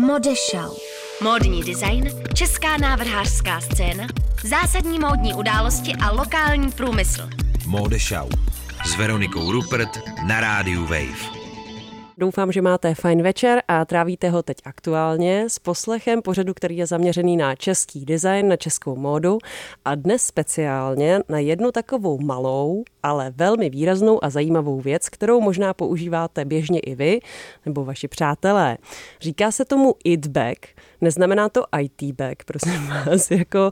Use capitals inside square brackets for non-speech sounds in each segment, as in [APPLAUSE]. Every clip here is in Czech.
Modešau. Módní design, česká návrhářská scéna, zásadní módní události a lokální průmysl. Modešau s Veronikou Rupert na rádiu Wave. Doufám, že máte fajn večer a trávíte ho teď aktuálně s poslechem pořadu, který je zaměřený na český design, na českou módu a dnes speciálně na jednu takovou malou, ale velmi výraznou a zajímavou věc, kterou možná používáte běžně i vy nebo vaši přátelé. Říká se tomu it bag, neznamená to IT bag, prosím [LAUGHS] vás, jako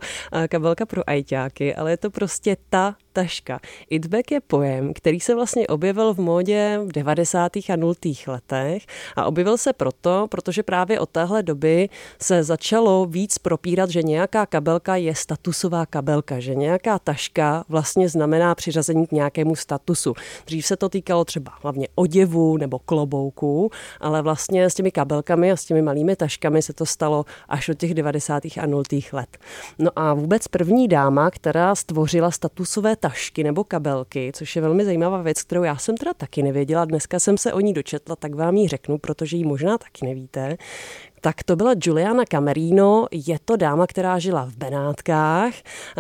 kabelka pro ajťáky, ale je to prostě ta taška. Itback je pojem, který se vlastně objevil v módě v 90. a 0. letech a objevil se proto, protože právě od téhle doby se začalo víc propírat, že nějaká kabelka je statusová kabelka, že nějaká taška vlastně znamená přiřazení k nějakému statusu. Dřív se to týkalo třeba hlavně oděvu nebo klobouku, ale vlastně s těmi kabelkami a s těmi malými taškami se to stalo až od těch 90. a 0. let. No a vůbec první dáma, která stvořila statusové tašky, nebo kabelky, což je velmi zajímavá věc, kterou já jsem teda taky nevěděla. Dneska jsem se o ní dočetla, tak vám ji řeknu, protože ji možná taky nevíte. Tak to byla Juliana Camerino, je to dáma, která žila v Benátkách,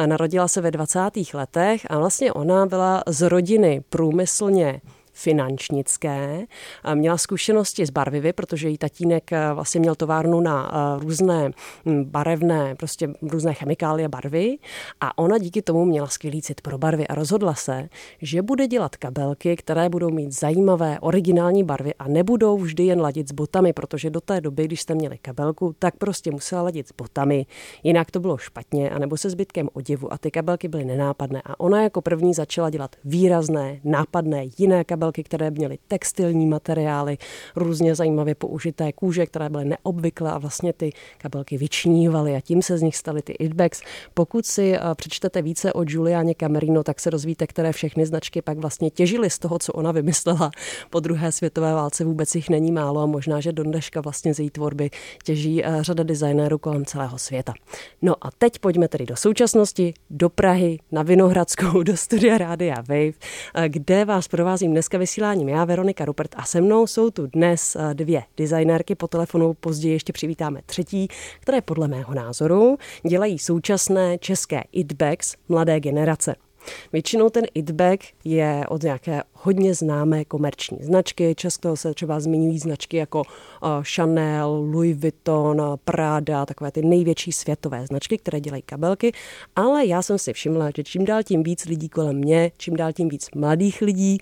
narodila se ve 20. letech a vlastně ona byla z rodiny průmyslně finančnické. Měla zkušenosti s barvivy, protože její tatínek eh, vlastně měl továrnu na eh, různé hm, barevné, prostě různé chemikálie barvy a ona díky tomu měla skvělý cit pro barvy a rozhodla se, že bude dělat kabelky, které budou mít zajímavé originální barvy a nebudou vždy jen ladit s botami, protože do té doby, když jste měli kabelku, tak prostě musela ladit s botami, jinak to bylo špatně, anebo se zbytkem oděvu a ty kabelky byly nenápadné a ona jako první začala dělat výrazné, nápadné jiné kabelky kabelky, které měly textilní materiály, různě zajímavě použité kůže, které byly neobvyklé a vlastně ty kabelky vyčnívaly a tím se z nich staly ty itbags. Pokud si eh, přečtete více o Julianě Camerino, tak se dozvíte, které všechny značky pak vlastně těžily z toho, co ona vymyslela. Po druhé světové válce vůbec jich není málo a možná, že do dneška vlastně z její tvorby těží eh, řada designérů kolem celého světa. No a teď pojďme tedy do současnosti, do Prahy, na Vinohradskou, do studia Rádia Wave, eh, kde vás provázím dneska vysíláním já, Veronika Rupert a se mnou jsou tu dnes eh, dvě designérky po telefonu, později ještě přivítáme třetí, které podle mého názoru dělají současné české itbags mladé generace. Většinou ten itbag je od nějaké hodně známé komerční značky. Často se třeba zmiňují značky jako uh, Chanel, Louis Vuitton, Prada, takové ty největší světové značky, které dělají kabelky. Ale já jsem si všimla, že čím dál tím víc lidí kolem mě, čím dál tím víc mladých lidí,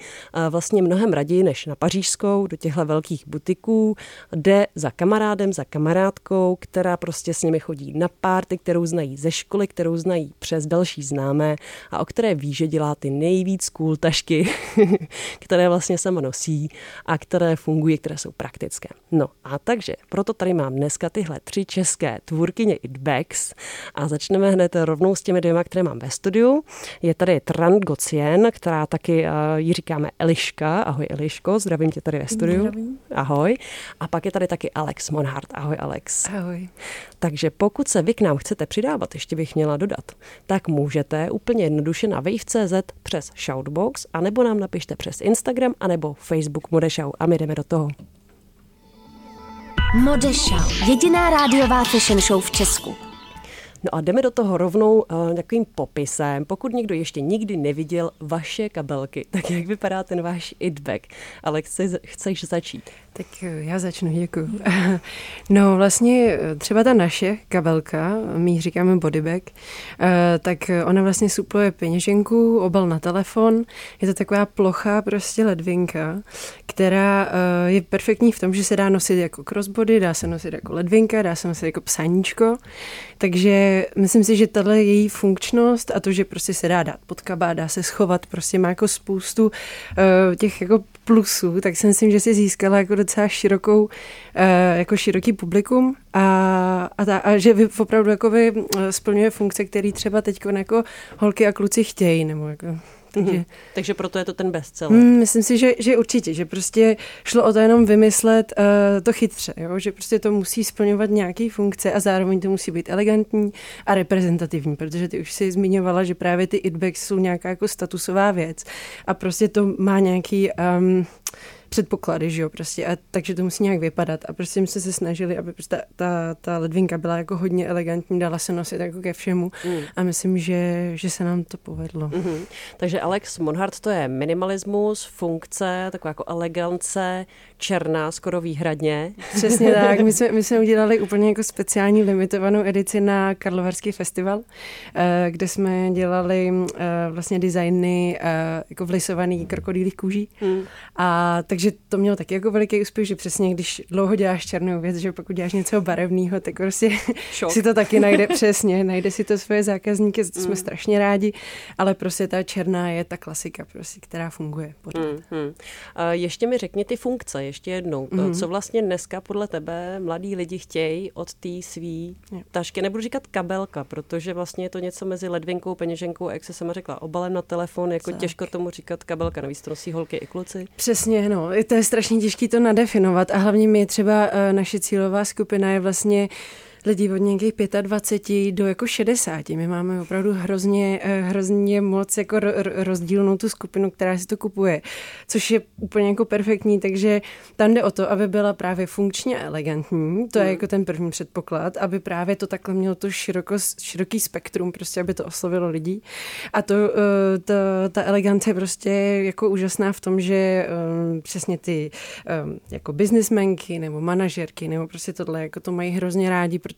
vlastně mnohem raději než na pařížskou, do těchto velkých butiků, jde za kamarádem, za kamarádkou, která prostě s nimi chodí na párty, kterou znají ze školy, kterou znají přes další známé a o které ví, že dělá ty nejvíc cool tašky, [LAUGHS] které vlastně sama nosí a které fungují, které jsou praktické. No a takže proto tady mám dneska tyhle tři české tvůrkyně Itbags a začneme hned rovnou s těmi dvěma, které mám ve studiu. Je tady Tran Gocien, která taky uh, ji říkáme Eliška. Ahoj Eliško, zdravím tě tady ve studiu. Zdravím. Ahoj. A pak je tady taky Alex Monhart. Ahoj Alex. Ahoj. Takže pokud se vy k nám chcete přidávat, ještě bych měla dodat, tak můžete úplně jednoduše na wave.cz přes Shoutbox, anebo nám napište přes Instagram, anebo Facebook Modešau a my jdeme do toho. Modešau, jediná rádiová fashion show v Česku. No a jdeme do toho rovnou uh, takovým popisem. Pokud někdo ještě nikdy neviděl vaše kabelky, [LAUGHS] tak jak vypadá ten váš itback? Ale chceš, chceš začít? Tak eh, já začnu, děkuji. [LAUGHS] No vlastně eh, třeba ta naše kabelka, my ji říkáme bodybag, eh, tak ona vlastně supluje peněženku, obal na telefon. Je to taková plochá prostě ledvinka, která je perfektní v tom, že se dá nosit jako crossbody, dá se nosit jako ledvinka, dá se nosit jako psaníčko. Takže myslím si, že tahle její funkčnost a to, že prostě se dá dát pod kabát, dá se schovat, prostě má jako spoustu těch jako plusů, tak si myslím, že si získala jako docela širokou, eh, jako široký publikum a, a, ta, a že vy opravdu jako vy eh, splňuje funkce, které třeba teď jako holky a kluci chtějí, nebo jako takže, mm-hmm. takže proto je to ten bestseller. Mm, myslím si, že, že určitě, že prostě šlo o to jenom vymyslet uh, to chytře, jo? že prostě to musí splňovat nějaké funkce a zároveň to musí být elegantní a reprezentativní, protože ty už si zmiňovala, že právě ty itbags jsou nějaká jako statusová věc a prostě to má nějaký um, předpoklady, že jo, prostě. A, takže to musí nějak vypadat. A prostě jsme se snažili, aby prostě ta, ta, ta ledvinka byla jako hodně elegantní, dala se nosit jako ke všemu. Mm. A myslím, že, že se nám to povedlo. Mm-hmm. Takže Alex Monhart to je minimalismus, funkce, taková jako elegance, černá, skoro výhradně. Přesně tak. My jsme, my jsme udělali úplně jako speciální limitovanou edici na Karlovarský festival, eh, kde jsme dělali eh, vlastně designy eh, jako vlisovaný krokodýlých kůží. Hmm. A takže to mělo taky jako veliký úspěch, že přesně když dlouho děláš černou věc, že pokud děláš něco barevného, tak prostě Šok. si to taky najde [LAUGHS] přesně, najde si to svoje zákazníky, to jsme hmm. strašně rádi, ale prostě ta černá je ta klasika, prostě, která funguje pořád. Hmm, hmm. Ještě mi řekni ty funkce, ještě jednou. Mm-hmm. Co vlastně dneska podle tebe mladí lidi chtějí od té svý tašky? Nebudu říkat kabelka, protože vlastně je to něco mezi ledvinkou, peněženkou a jak se sama řekla, obalem na telefon, jako tak. těžko tomu říkat kabelka, navíc to nosí holky i kluci. Přesně, no, to je strašně těžké to nadefinovat a hlavně mi třeba uh, naše cílová skupina je vlastně lidi od nějakých 25 do jako 60. My máme opravdu hrozně, eh, hrozně moc jako rozdílnou tu skupinu, která si to kupuje, což je úplně jako perfektní, takže tam jde o to, aby byla právě funkčně elegantní, to je hmm. jako ten první předpoklad, aby právě to takhle mělo to široko, široký spektrum, prostě aby to oslovilo lidí. A to, eh, to ta elegance je prostě jako úžasná v tom, že um, přesně ty um, jako biznismenky nebo manažerky nebo prostě tohle jako to mají hrozně rádi, protože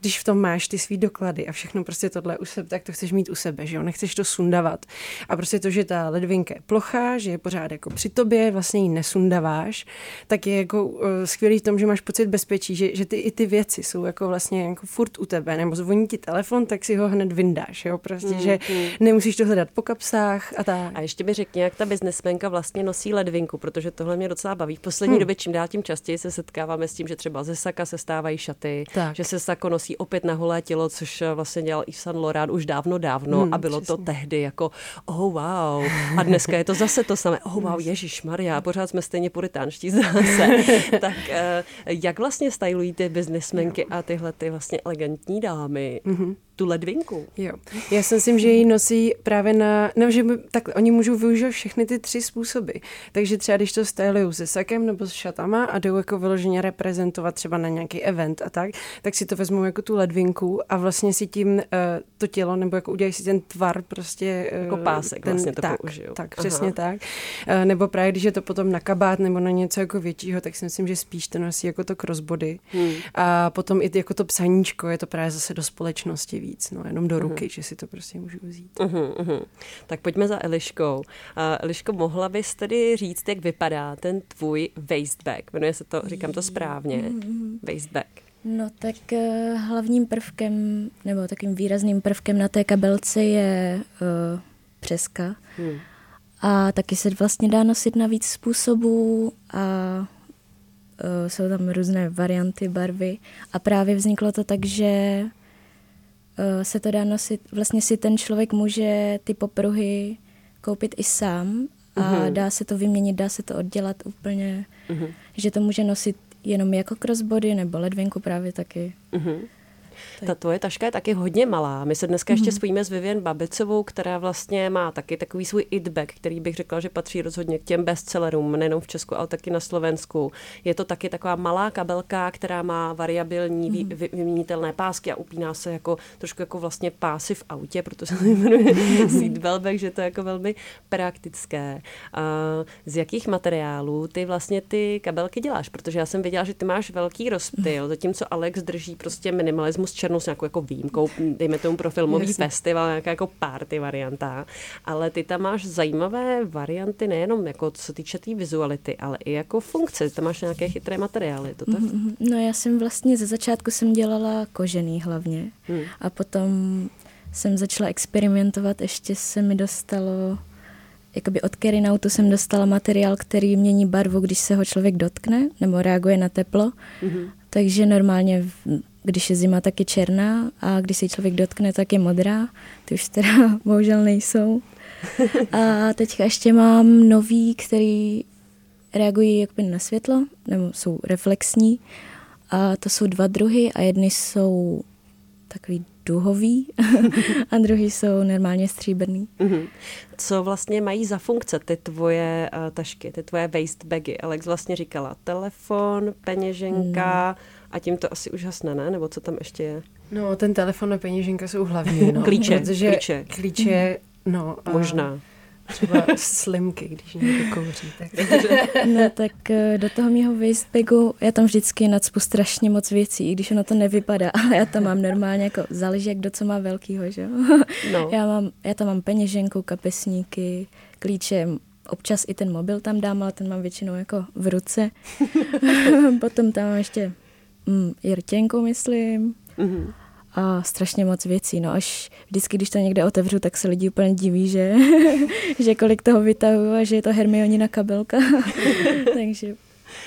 když v tom máš ty svý doklady a všechno prostě tohle u sebe, tak to chceš mít u sebe, že jo, nechceš to sundavat. A prostě to, že ta ledvinka je plochá, že je pořád jako při tobě, vlastně ji nesundaváš, tak je jako uh, skvělý v tom, že máš pocit bezpečí, že, že ty i ty věci jsou jako vlastně jako furt u tebe, nebo zvoní ti telefon, tak si ho hned vyndáš, jo, prostě, mm, že mm. nemusíš to hledat po kapsách a tak. A ještě mi řekni, jak ta biznesmenka vlastně nosí ledvinku, protože tohle mě docela baví. V poslední hmm. době čím dál tím častěji se setkáváme s tím, že třeba ze saka se stávají šaty, tak. Že se sako nosí opět na holé tělo, což eh, vlastně dělal Yves Saint Laurent už dávno, dávno hmm, a bylo přesně. to tehdy jako oh wow. A dneska je to zase to samé. Oh wow, Ježíš Maria, pořád jsme stejně puritánští zase. [LAUGHS] tak eh, jak vlastně stylují ty biznismenky a tyhle ty vlastně elegantní dámy? Mm-hmm tu ledvinku. Jo. Já si myslím, že ji nosí právě na, no, že tak oni můžou využít všechny ty tři způsoby. Takže třeba když to stylují se sakem nebo s šatama a jdou jako vyloženě reprezentovat třeba na nějaký event a tak, tak si to vezmou jako tu ledvinku a vlastně si tím uh, to tělo nebo jako udělají si ten tvar prostě. Uh, jako pásek ten, vlastně to tak, použiju. Tak, Aha. přesně tak. Uh, nebo právě když je to potom na kabát nebo na něco jako většího, tak si myslím, že spíš to nosí jako to crossbody. Hmm. A potom i jako to psaníčko je to právě zase do společnosti víc, no, jenom do ruky, uh-huh. že si to prostě můžu vzít. Uh-huh, uh-huh. Tak pojďme za Eliškou. Uh, Eliško, mohla bys tedy říct, jak vypadá ten tvůj waistbag? Jmenuje se to, říkám to správně, uh-huh. waistbag. No tak uh, hlavním prvkem, nebo takým výrazným prvkem na té kabelce je uh, přeska. Hmm. A taky se vlastně dá nosit na víc způsobů a uh, jsou tam různé varianty barvy. A právě vzniklo to tak, že uh, se to dá nosit, vlastně si ten člověk může ty popruhy koupit i sám a mm-hmm. dá se to vyměnit, dá se to oddělat úplně, mm-hmm. že to může nosit jenom jako crossbody nebo ledvinku právě taky. Mm-hmm. Ta tvoje taška je taky hodně malá. My se dneska mm-hmm. ještě mhm. spojíme s Vivian Babicovou, která vlastně má taky takový svůj it bag, který bych řekla, že patří rozhodně k těm bestsellerům, nejenom v Česku, ale taky na Slovensku. Je to taky taková malá kabelka, která má variabilní mm-hmm. vy, vyměnitelné pásky a upíná se jako trošku jako vlastně pásy v autě, protože se jmenuje seatbelt bag, že to je jako velmi praktické. A z jakých materiálů ty vlastně ty kabelky děláš? Protože já jsem věděla, že ty máš velký rozptyl, zatímco Alex drží prostě minimalismus černou s nějakou jako výjimkou, dejme tomu pro filmový Jasně. festival, nějaká jako party varianta, ale ty tam máš zajímavé varianty nejenom jako co se týče té tý vizuality, ale i jako funkce, tam máš nějaké chytré materiály, to tak? Mm-hmm. No já jsem vlastně ze začátku jsem dělala kožený hlavně hmm. a potom jsem začala experimentovat, ještě se mi dostalo jakoby od Kerinautu jsem dostala materiál, který mění barvu, když se ho člověk dotkne, nebo reaguje na teplo. Mm-hmm. Takže normálně když je zima, tak je černá a když se člověk dotkne, tak je modrá. Ty už teda [LAUGHS] bohužel nejsou. A teďka ještě mám nový, který reagují jakoby na světlo, nebo jsou reflexní. A to jsou dva druhy a jedny jsou takový duhový [LAUGHS] a druhý jsou normálně stříbrný. Mm-hmm. Co vlastně mají za funkce ty tvoje uh, tašky, ty tvoje waste bagy? Alex vlastně říkala telefon, peněženka mm. A tím to asi užasne, ne? Nebo co tam ještě je? No, ten telefon a peněženka jsou hlavní, no. [LAUGHS] klíče, protože klíče. Klíče, no. A... Možná. Třeba slimky, když někdo kouří. Tak. [LAUGHS] No tak eh, do toho mého wastebagu já tam vždycky nadspu strašně moc věcí, i když ono to nevypadá, ale já tam mám normálně jako záleží, jak do co má velkýho, že [LAUGHS] No. Já, mám, já tam mám peněženku, kapesníky, klíče, občas i ten mobil tam dám, ale ten mám většinou jako v ruce. Potom tam mám ještě mm, jirtěnku, myslím. Mm-hmm a strašně moc věcí. No až vždycky, když to někde otevřu, tak se lidi úplně diví, že, [LAUGHS] že kolik toho vytahuju a že je to Hermionina kabelka. [LAUGHS] takže,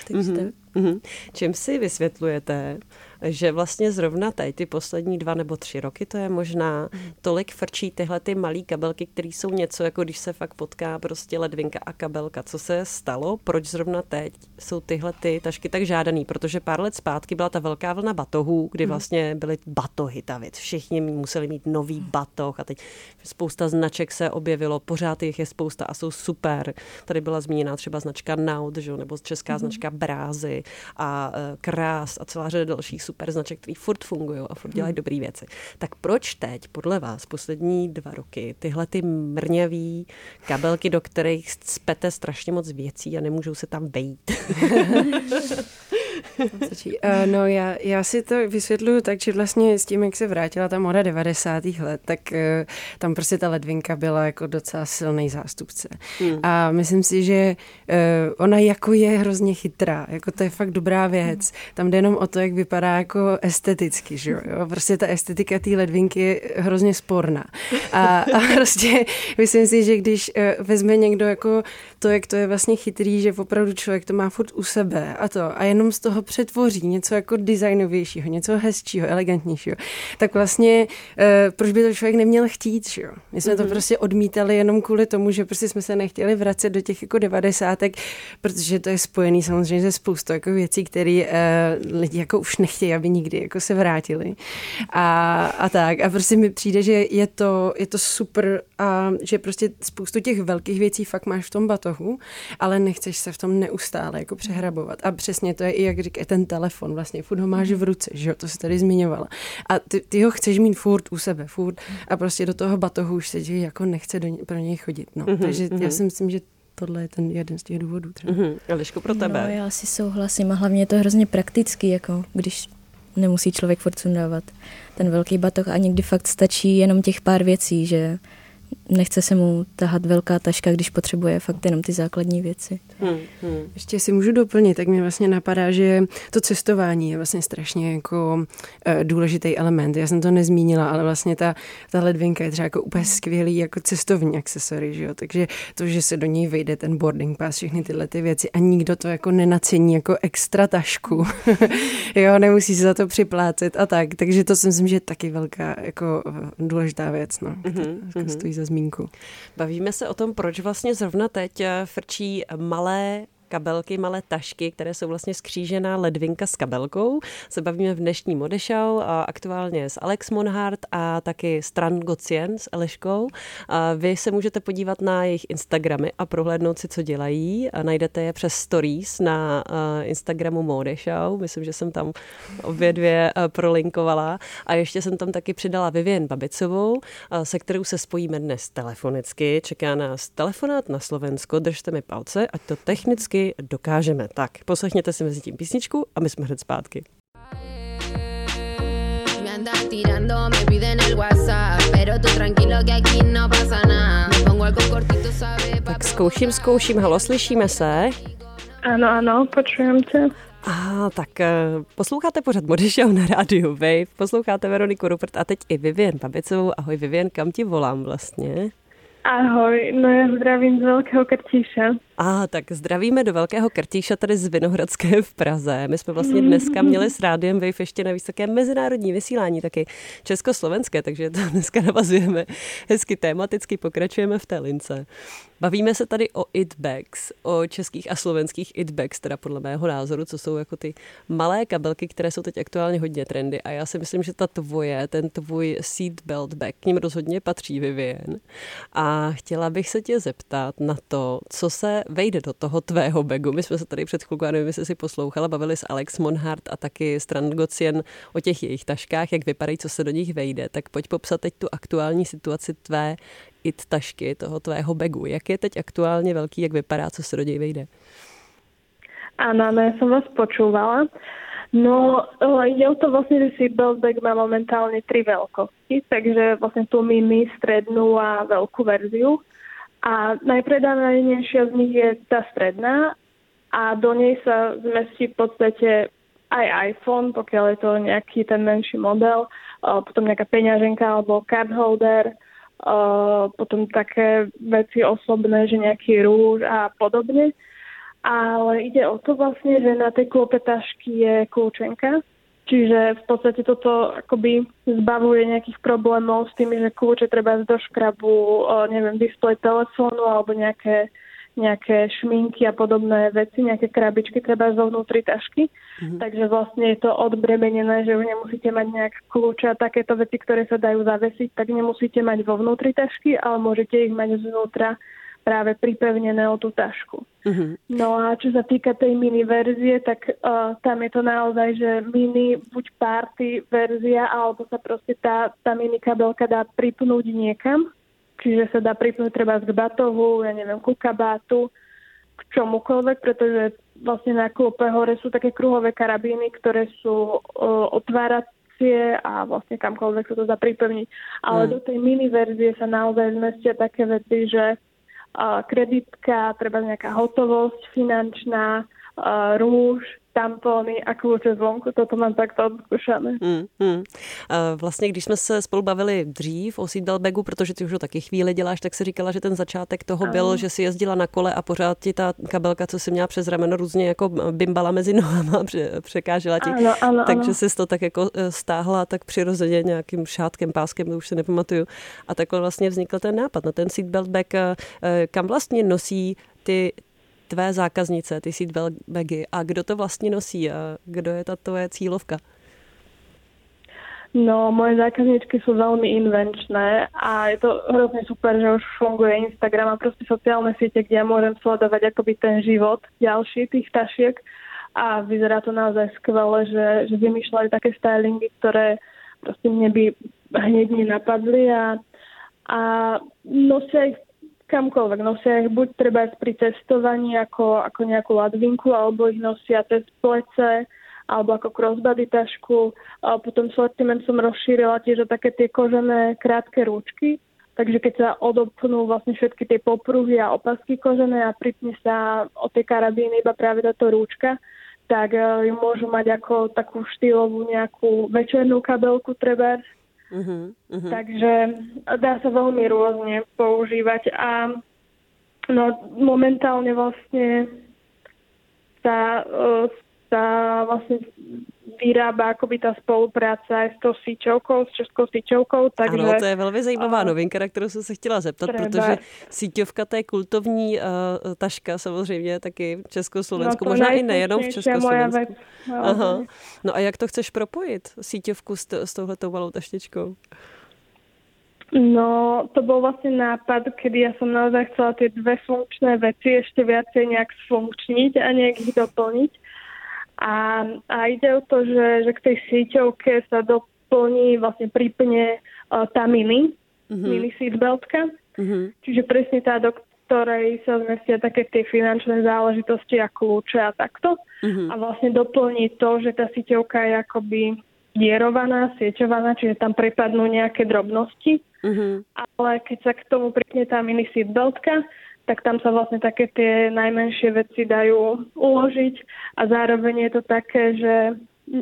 takže mm-hmm. Mm-hmm. Čím si vysvětlujete, že vlastně zrovna teď, ty poslední dva nebo tři roky, to je možná, tolik frčí tyhle ty malé kabelky, které jsou něco, jako když se fakt potká prostě ledvinka a kabelka. Co se stalo? Proč zrovna teď jsou tyhle ty tašky tak žádaný? Protože pár let zpátky byla ta velká vlna batohů, kdy mhm. vlastně byly batohy, ta věc. Všichni museli mít nový batoh a teď spousta značek se objevilo, pořád jich je spousta a jsou super. Tady byla zmíněna třeba značka Naut, že? nebo česká mm. značka Brázy a e, Krás a celá řada dalších super značek, který furt fungují a furt dělají hmm. dobré věci. Tak proč teď, podle vás, poslední dva roky, tyhle ty mrňavý kabelky, do kterých spete strašně moc věcí a nemůžou se tam vejít? [LAUGHS] uh, no já, já si to vysvětluju tak, že vlastně s tím, jak se vrátila ta moda 90. let, tak uh, tam prostě ta ledvinka byla jako docela silný zástupce. Hmm. A myslím si, že uh, ona jako je hrozně chytrá, jako to je fakt dobrá věc. Hmm. Tam jde jenom o to, jak vypadá jako esteticky, že jo. Prostě ta estetika té ledvinky je hrozně sporná. A, a [LAUGHS] prostě myslím si, že když uh, vezme někdo jako to, jak to je vlastně chytrý, že opravdu člověk to má furt u sebe a to a jenom z toho přetvoří něco jako designovějšího, něco hezčího, elegantnějšího, tak vlastně uh, proč by to člověk neměl chtít, že jo? My jsme mm-hmm. to mhm. prostě odmítali jenom kvůli tomu, že prostě jsme se nechtěli vracet do těch jako devadesátek, protože to je spojený samozřejmě ze spoustu jako věcí, které uh, lidi jako už nechtějí, aby nikdy jako se vrátili. A, a tak. A prostě mi přijde, že je to, je to super a že prostě spoustu těch velkých věcí fakt máš v tom batohu, ale nechceš se v tom neustále jako přehrabovat. A přesně to je i, jak říká, ten telefon vlastně, furt ho máš v ruce, že jo, to se tady zmiňovala. A ty, ty ho chceš mít furt u sebe, furt a prostě do toho batohu už se jako nechce do ně, pro něj chodit. No. Mm-hmm, Takže mm-hmm. já si myslím, že tohle je ten jeden z těch důvodů. Třeba. Mm-hmm. Eliško, pro tebe? No, já si souhlasím a hlavně je to hrozně praktický, jako když nemusí člověk furt sundávat ten velký batoh a někdy fakt stačí jenom těch pár věcí, že nechce se mu tahat velká taška, když potřebuje fakt jenom ty základní věci. Hmm, hmm. Ještě si můžu doplnit, tak mi vlastně napadá, že to cestování je vlastně strašně jako uh, důležitý element. Já jsem to nezmínila, ale vlastně ta, ta ledvinka je třeba jako úplně skvělý jako cestovní akcesory, že jo? takže to, že se do ní vejde ten boarding pass, všechny tyhle ty věci a nikdo to jako nenacení jako extra tašku. [LAUGHS] jo, nemusí se za to připlácet a tak, takže to si myslím, že je taky velká jako důležitá věc, no. Mm-hmm, to, stojí za zmínku. Bavíme se o tom, proč vlastně zrovna teď eh, frčí malé kabelky, malé tašky, které jsou vlastně skřížená ledvinka s kabelkou. Se bavíme v dnešní modešau aktuálně s Alex Monhart a taky Stran Gocien s Eleškou. Vy se můžete podívat na jejich Instagramy a prohlédnout si, co dělají. Najdete je přes stories na Instagramu Modešau. Myslím, že jsem tam obě dvě prolinkovala. A ještě jsem tam taky přidala Vivien Babicovou, se kterou se spojíme dnes telefonicky. Čeká nás telefonát na Slovensko. Držte mi palce, ať to technicky taky dokážeme. Tak, poslechněte si mezi tím písničku a my jsme hned zpátky. Tak zkouším, zkouším. Halo, slyšíme se? Ano, ano, počujem tě. A tak uh, posloucháte pořád Mody Show na rádiu Wave, posloucháte Veroniku Rupert a teď i Vivien Babicovou. Ahoj Vivien, kam ti volám vlastně? Ahoj, no já zdravím z Velkého Krtíše. A tak zdravíme do Velkého Krtíša tady z Vinohradské v Praze. My jsme vlastně dneska měli s Rádiem Wave ještě na vysoké mezinárodní vysílání, taky československé, takže to dneska navazujeme hezky tematicky, pokračujeme v té lince. Bavíme se tady o it bags, o českých a slovenských it bags, teda podle mého názoru, co jsou jako ty malé kabelky, které jsou teď aktuálně hodně trendy. A já si myslím, že ta tvoje, ten tvůj seatbelt bag, k ním rozhodně patří Vivien. A chtěla bych se tě zeptat na to, co se vejde do toho tvého bagu. My jsme se tady před chvilkou, nevím, jestli si poslouchala, bavili s Alex Monhart a taky Strand Gocien o těch jejich taškách, jak vypadají, co se do nich vejde. Tak pojď popsat teď tu aktuální situaci tvé it tašky, toho tvého bagu. Jak je teď aktuálně velký, jak vypadá, co se do něj vejde? Áno, no ja som vás počúvala. No, ide o to vlastne, že seatbelt bag má momentálne tri veľkosti, takže vlastne tú mini, strednú a veľkú verziu. A najpredávanejšia z nich je tá stredná a do nej sa zmestí v podstate aj iPhone, pokiaľ je to nejaký ten menší model, potom nejaká peňaženka alebo card holder, potom také veci osobné, že nejaký rúž a podobne. Ale ide o to vlastne, že na tej klope tašky je kľúčenka, čiže v podstate toto akoby zbavuje nejakých problémov s tým, že kľúče treba do škrabu, neviem, displej telefónu alebo nejaké nejaké šminky a podobné veci, nejaké krabičky treba zo vnútri tašky. Mm-hmm. Takže vlastne je to odbremenené, že už nemusíte mať nejak kľúče a takéto veci, ktoré sa dajú zavesiť, tak nemusíte mať vo vnútri tašky, ale môžete ich mať zvnútra práve pripevnené o tú tašku. Mm-hmm. No a čo sa týka tej mini verzie, tak uh, tam je to naozaj, že mini buď party verzia, alebo sa proste tá, tá mini kabelka dá pripnúť niekam Čiže sa dá pripnúť treba k batohu, ja neviem, ku kabátu, k čomukoľvek, pretože vlastne na klope hore sú také kruhové karabíny, ktoré sú uh, otváracie a vlastne kamkoľvek sa to dá pripevniť. Ale mm. do tej mini verzie sa naozaj zmestia také veci, že kreditka, treba nejaká hotovosť finančná, rúž, tampony a kľúče zvonku, toto mám takto odskúšané. Hmm, hmm. Vlastně, když jsme se spolu bavili dřív o seatbelt protože ty už ho taky chvíli děláš, tak si říkala, že ten začátek toho byl, ano. že si jezdila na kole a pořád ti ta kabelka, co si měla přes rameno, různě jako bimbala mezi [LAUGHS] nohama, překážela ti. Ano, ano, takže jsi to tak jako e, stáhla tak přirozeně nějakým šátkem, páskem, to už si nepamatuju. A takhle vlastně vznikl ten nápad na ten seatbelt bag, e, e, kam vlastně nosí ty, tvé zákaznice, ty seatbelt bagy a kdo to vlastně nosí a kdo je ta tvoje cílovka? No, moje zákazničky sú veľmi invenčné a je to hrozne super, že už funguje Instagram a proste sociálne siete, kde ja môžem sledovať akoby ten život ďalší tých tašiek a vyzerá to naozaj skvelé, že, že vymýšľali také stylingy, ktoré proste mne by hneď nenapadli a, a nosia ich kamkoľvek. Nosia ich buď treba pri cestovaní ako, ako nejakú ladvinku, alebo ich nosia cez plece, alebo ako crossbody tašku. A potom sortiment som rozšírila tiež také tie kožené krátke rúčky, takže keď sa odopnú vlastne všetky tie popruhy a opasky kožené a pripne sa o tej karabíny iba práve táto rúčka, tak ju môžu mať ako takú štýlovú nejakú večernú kabelku treba Uh-huh, uh-huh. Takže dá sa veľmi rôzne používať a no, momentálne vlastne sa, sa vlastne vyrába akoby ta spolupráce s tou síťovkou, s českou síťovkou. Takže, ano, to je velmi zajímavá novinka, na kterou jsem se chtěla zeptat, třeba, protože síťovka to je kultovní uh, taška samozřejmě taky v Československu, no možná i nejenom v Československu. No, Aha. No a jak to chceš propojit, síťovku s, s touhletou malou taštičkou? No, to bol vlastne nápad, kedy ja som naozaj chcela tie dve funkčné veci ešte viacej nejak sfunkčniť a nejak ich doplniť. A, a ide o to, že, že k tej síťovke sa doplní, vlastne pripne uh, tá mini, mm-hmm. mini seatbeltka. Mm-hmm. Čiže presne tá, do ktorej sa zmestia také tie finančné záležitosti a kľúče a takto. Mm-hmm. A vlastne doplní to, že tá síťovka je akoby dierovaná, sieťovaná, čiže tam prepadnú nejaké drobnosti. Mm-hmm. Ale keď sa k tomu pripne tá mini seatbeltka, tak tam sa vlastne také tie najmenšie veci dajú uložiť a zároveň je to také, že,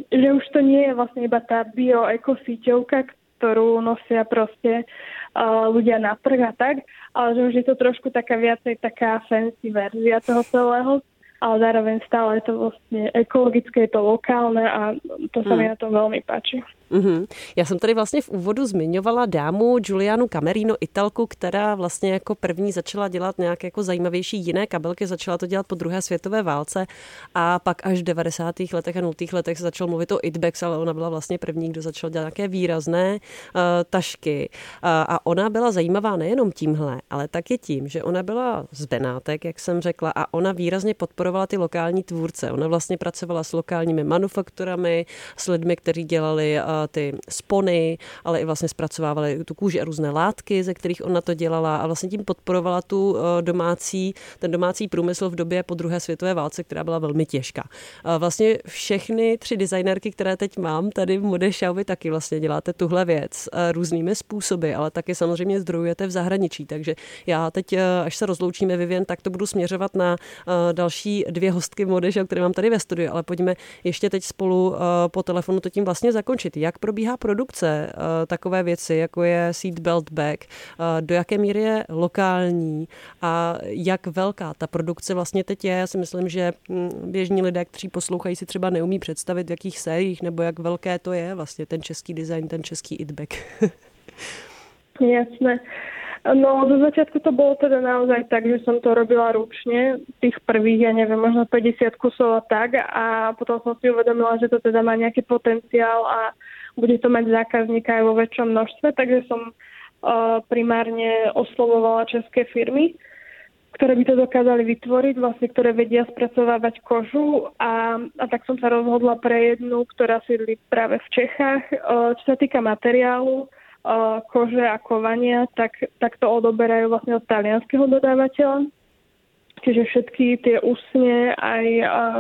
že už to nie je vlastne iba tá bio-ekosíťovka, ktorú nosia proste uh, ľudia na trh a tak, ale že už je to trošku taká viacej taká fancy verzia toho celého, ale zároveň stále je to vlastne ekologické, je to lokálne a to sa hmm. mi na tom veľmi páči. Mm-hmm. Já jsem tady vlastně v úvodu zmiňovala dámu Giulianu Camerino, Italku, která vlastně jako první začala dělat nějaké jako zajímavější jiné kabelky, začala to dělat po druhé světové válce a pak až v 90. letech a 0. letech se začal mluvit o Itbex, ale ona byla vlastně první, kdo začal dělat nějaké výrazné uh, tašky. Uh, a ona byla zajímavá nejenom tímhle, ale taky tím, že ona byla z Benátek, jak jsem řekla, a ona výrazně podporovala ty lokální tvůrce. Ona vlastně pracovala s lokálními manufakturami, s lidmi, kteří dělali uh, ty spony, ale i vlastně zpracovávali tu kůži a různé látky, ze kterých ona to dělala a vlastně tím podporovala tu eh, domácí, ten domácí průmysl v době po druhé světové válce, která byla velmi těžká. Vlastně všechny tři designerky, které teď mám tady v vy taky vlastně děláte tuhle věc eh, různými způsoby, ale taky samozřejmě zdrojujete v zahraničí, takže já teď, eh, až se rozloučíme, Vivien, tak to budu směřovat na další dvě hostky Modešau, které mám tady ve studiu, ale pojďme ještě teď spolu po telefonu to tím vlastně zakončit. Jak probíhá produkce uh, takové věci, jako je seatbelt bag, uh, do jaké míry je lokální a jak velká ta produkce vlastně teď je. Já si myslím, že hm, běžní lidé, kteří poslouchají, si třeba neumí představit, v jakých sériích nebo jak velké to je vlastně ten český design, ten český itback. [LAUGHS] Jasné. No, do začiatku to bolo teda naozaj tak, že som to robila ručne, tých prvých, ja neviem, možno 50 kusov a tak a potom som si uvedomila, že to teda má nejaký potenciál a bude to mať zákazníka aj vo väčšom množstve, takže som uh, primárne oslovovala české firmy, ktoré by to dokázali vytvoriť, vlastne ktoré vedia spracovávať kožu a, a tak som sa rozhodla pre jednu, ktorá sídli práve v Čechách. Uh, čo sa týka materiálu, uh, kože a kovania, tak, tak to odoberajú vlastne od talianského dodávateľa. Čiže všetky tie úsne aj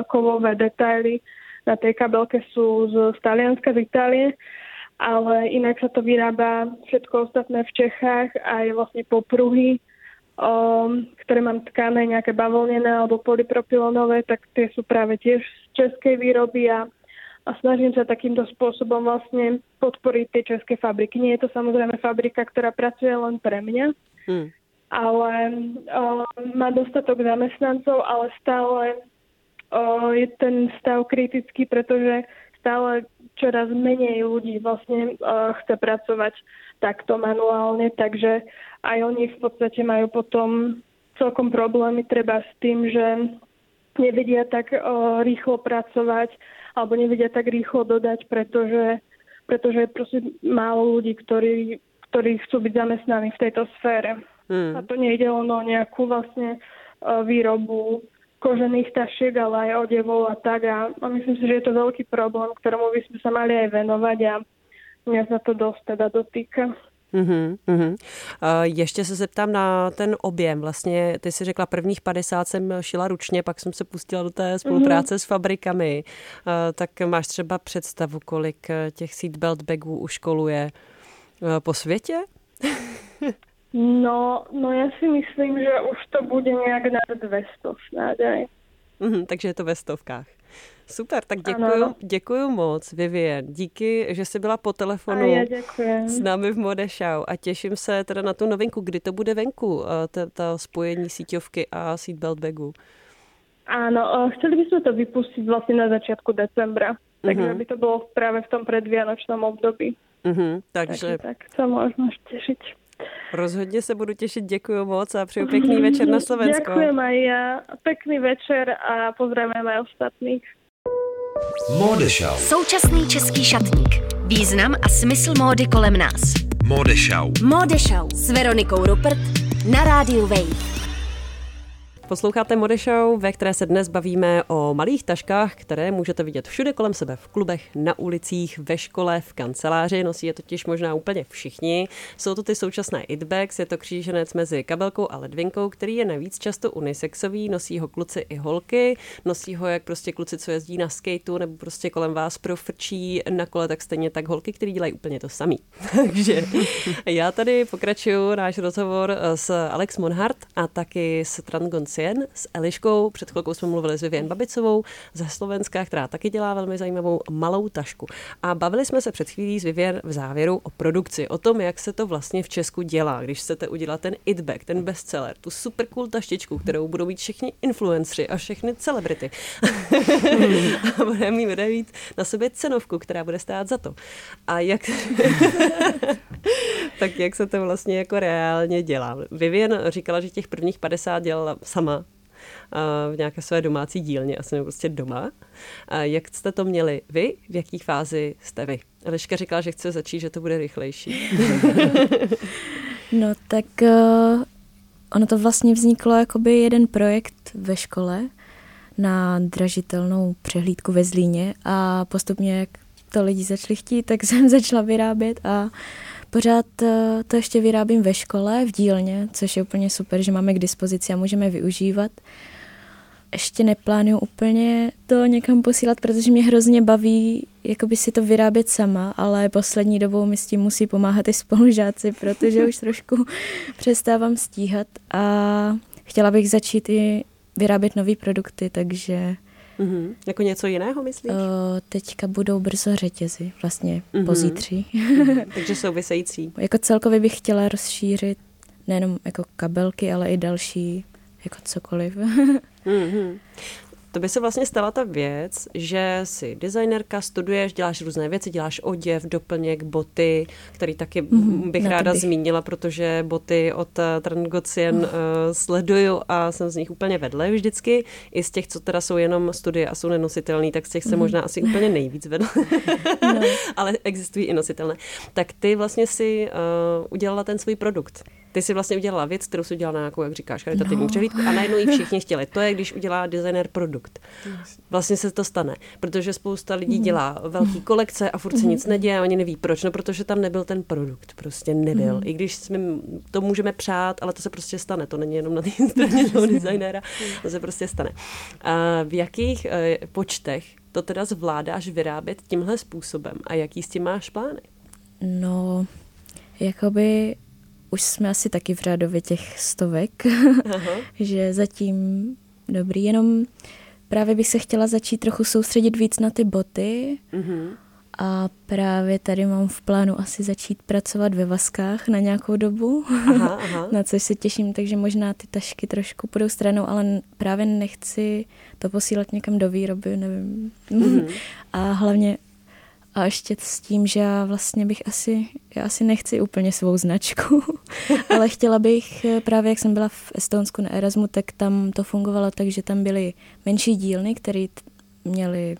kovové detaily na tej kabelke sú z, z Talianska, z Itálie, ale inak sa to vyrába všetko ostatné v Čechách aj vlastne popruhy, um, ktoré mám tkané, nejaké bavlnené alebo polypropylonové, tak tie sú práve tiež z českej výroby a, a snažím sa takýmto spôsobom vlastne podporiť tie české fabriky. Nie je to samozrejme fabrika, ktorá pracuje len pre mňa, hmm. ale um, má dostatok zamestnancov, ale stále je ten stav kritický, pretože stále čoraz menej ľudí vlastne chce pracovať takto manuálne, takže aj oni v podstate majú potom celkom problémy treba s tým, že nevedia tak rýchlo pracovať alebo nevedia tak rýchlo dodať, pretože, pretože je proste málo ľudí, ktorí, ktorí chcú byť zamestnaní v tejto sfére. Hmm. A to nejde len o nejakú vlastne výrobu kožených tašiek, ale aj odevov a tak. A, a myslím si, že je to veľký problém, ktorému by sme sa mali aj venovať a mňa sa to dosť teda dotýka. Uhum, uhum. Ještě se zeptám na ten objem. Vlastně ty si řekla, prvních 50 jsem šila ručně, pak jsem se pustila do té spolupráce uhum. s fabrikami. Tak máš třeba představu, kolik těch seatbelt bagů už koluje eh, po světě? [LAUGHS] No, no ja si myslím, že už to bude nějak nad 200 snad aj. Mm, takže je to ve stovkách. Super, tak děkuji, děkuji moc, Vivien. Díky, že jsi byla po telefonu a já s námi v Modešau a těším se teda na tu novinku. Kdy to bude venku, eh, ta spojení síťovky a seatbelt bagu? Áno, chceli by sme to vypustiť vlastne na začiatku decembra, takže uh-huh. by to bolo práve v tom predvianočnom období. Uh-huh, takže... tak sa možno tešiť. Rozhodně se budu těšit, děkuji moc a přeju pěkný večer na Slovensku. Děkuji aj já, pěkný večer a pozdravujeme ostatných. Modešau. Současný český šatník. Význam a smysl módy kolem nás. Modešau. Modešau s Veronikou Rupert na rádiu Wave. Posloucháte Mode Show, ve které se dnes bavíme o malých taškách, které můžete vidět všude kolem sebe, v klubech, na ulicích, ve škole, v kanceláři. Nosí je totiž možná úplně všichni. Jsou to ty současné itbags, je to kříženec mezi kabelkou a ledvinkou, který je navíc často unisexový, nosí ho kluci i holky, nosí ho jak prostě kluci, co jezdí na skateu, nebo prostě kolem vás profrčí na kole, tak stejně tak holky, který dělají úplně to samý. [LAUGHS] Takže já tady pokračuju náš rozhovor s Alex Monhart a taky s Trangon Gocien s Eliškou. Před chvilkou jsme mluvili s Vivien Babicovou ze Slovenska, která taky dělá velmi zajímavou malou tašku. A bavili jsme se před chvílí s Vivien v závěru o produkci, o tom, jak se to vlastně v Česku dělá, když chcete udělat ten itback, ten bestseller, tu super cool taštičku, kterou budou mít všichni influencři a všechny celebrity. [LAUGHS] a budeme mít, mít na sobě cenovku, která bude stát za to. A jak, [LAUGHS] tak jak se to vlastně jako reálně dělá? Vivien říkala, že těch prvních 50 dělala sama v nějaké své domácí dílně, asi nebo prostě doma. Jak jste to měli vy? V jaký fázi jste vy? Eliška říkala, že chce začít, že to bude rychlejší. [LAUGHS] no tak uh, ono to vlastně vzniklo jakoby jeden projekt ve škole na dražitelnou přehlídku ve Zlíně a postupně, jak to lidi začali chtít, tak [LAUGHS] jsem začala vyrábět a pořád eh, to ještě vyrábím ve škole, v dílně, což je úplně super, že máme k dispozici a můžeme využívat. Ještě neplánuju úplně to někam posílat, protože mě hrozně baví jakoby si to vyrábět sama, ale poslední dobou mi s tím musí pomáhat i spolužáci, protože už [LAUGHS] trošku přestávám stíhat a chtěla bych začít i vyrábět nové produkty, takže Mm-hmm. Jako něco jiného, myslíš? Uh, teďka budou brzo řetězy, vlastně mm-hmm. pozítří. mm-hmm. [LAUGHS] Takže související. jako celkově bych chtěla rozšířit nejenom jako kabelky, ale i další jako cokoliv. mm-hmm [LAUGHS] to by se vlastně stala ta věc, že si designerka, studuješ, děláš různé věci, děláš oděv, doplněk, boty, který taky mm, bych ráda bych. zmínila, protože boty od eh, Trangocien mm. uh, sleduju a jsem z nich úplně vedle vždycky. I z těch, co teda jsou jenom studie a jsou nenositelné, tak z těch se mm. možná asi úplně nejvíc vedle. [LAUGHS] no. [LAUGHS] Ale existují i nositelné. Tak ty vlastně si uh, udělala ten svůj produkt. Ty si vlastně udělala věc, kterou si udělala na nějakou, jak říkáš, charitativní no. přehlídku a najednou ji všichni chtěli. To je, když udělá designer produkt. Vlastně se to stane, protože spousta lidí mhm. dělá velký kolekce a furt se nic mhm. neděje a oni neví proč, no protože tam nebyl ten produkt, prostě nebyl. Mhm. I když jsme to můžeme přát, ale to se prostě stane, to není jenom na [LAUGHS] té straně toho designéra, to se prostě stane. A v jakých e, počtech to teda zvládáš vyrábět tímhle způsobem a jaký s tím máš plány? No, jakoby už jsme asi taky v řádově těch stovek, [LAUGHS] že zatím dobrý, jenom právě bych se chtěla začít trochu soustředit víc na ty boty mm-hmm. a právě tady mám v plánu asi začít pracovat ve vaskách na nějakou dobu, aha, [LAUGHS] aha. na což se těším, takže možná ty tašky trošku půjdou stranou, ale právě nechci to posílat někam do výroby, nevím. Mm-hmm. [LAUGHS] A hlavně a ještě s tím, že já vlastně bych asi, já asi nechci úplně svou značku, [LAUGHS] ale chtěla bych, eh, právě jak jsem byla v Estonsku na Erasmu, tak tam to fungovalo tak, že tam byly menší dílny, které měly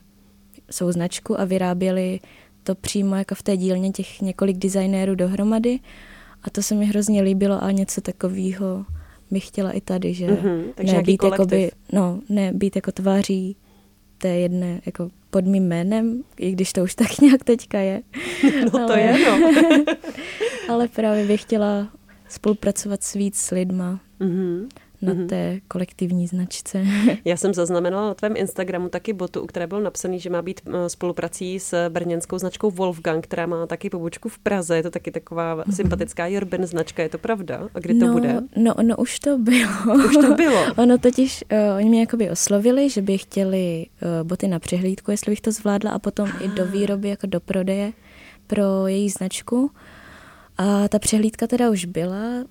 svou značku a vyráběli to přímo jako v té dílně těch několik designérů dohromady. A to se mi hrozně líbilo a něco takového bych chtěla i tady, že mm-hmm, ne být, jakoby, no, ne být jako tváří té jedné jako pod mým jménem, i když to už tak [LAUGHS] nějak teďka je. No to ale, je, no. [LAUGHS] ale právě bych chtěla spolupracovat s víc s lidma. Mm-hmm na mm-hmm. té kolektivní značce. Já jsem zaznamenala na tvém Instagramu taky botu, u které bylo napsaný, že má být eh, spoluprací s brněnskou značkou Wolfgang, která má taky pobočku v Praze. Je to taky taková mm-hmm. sympatická Jorben značka, je to pravda? A kdy no, to bude? No, no už to bylo. Už to bylo? [LAUGHS] ono totiž, uh, oni mě jakoby oslovili, že by chtěli uh, boty na přehlídku, jestli bych to zvládla a potom ah. i do výroby, jako do prodeje pro její značku. A ta přehlídka teda už byla,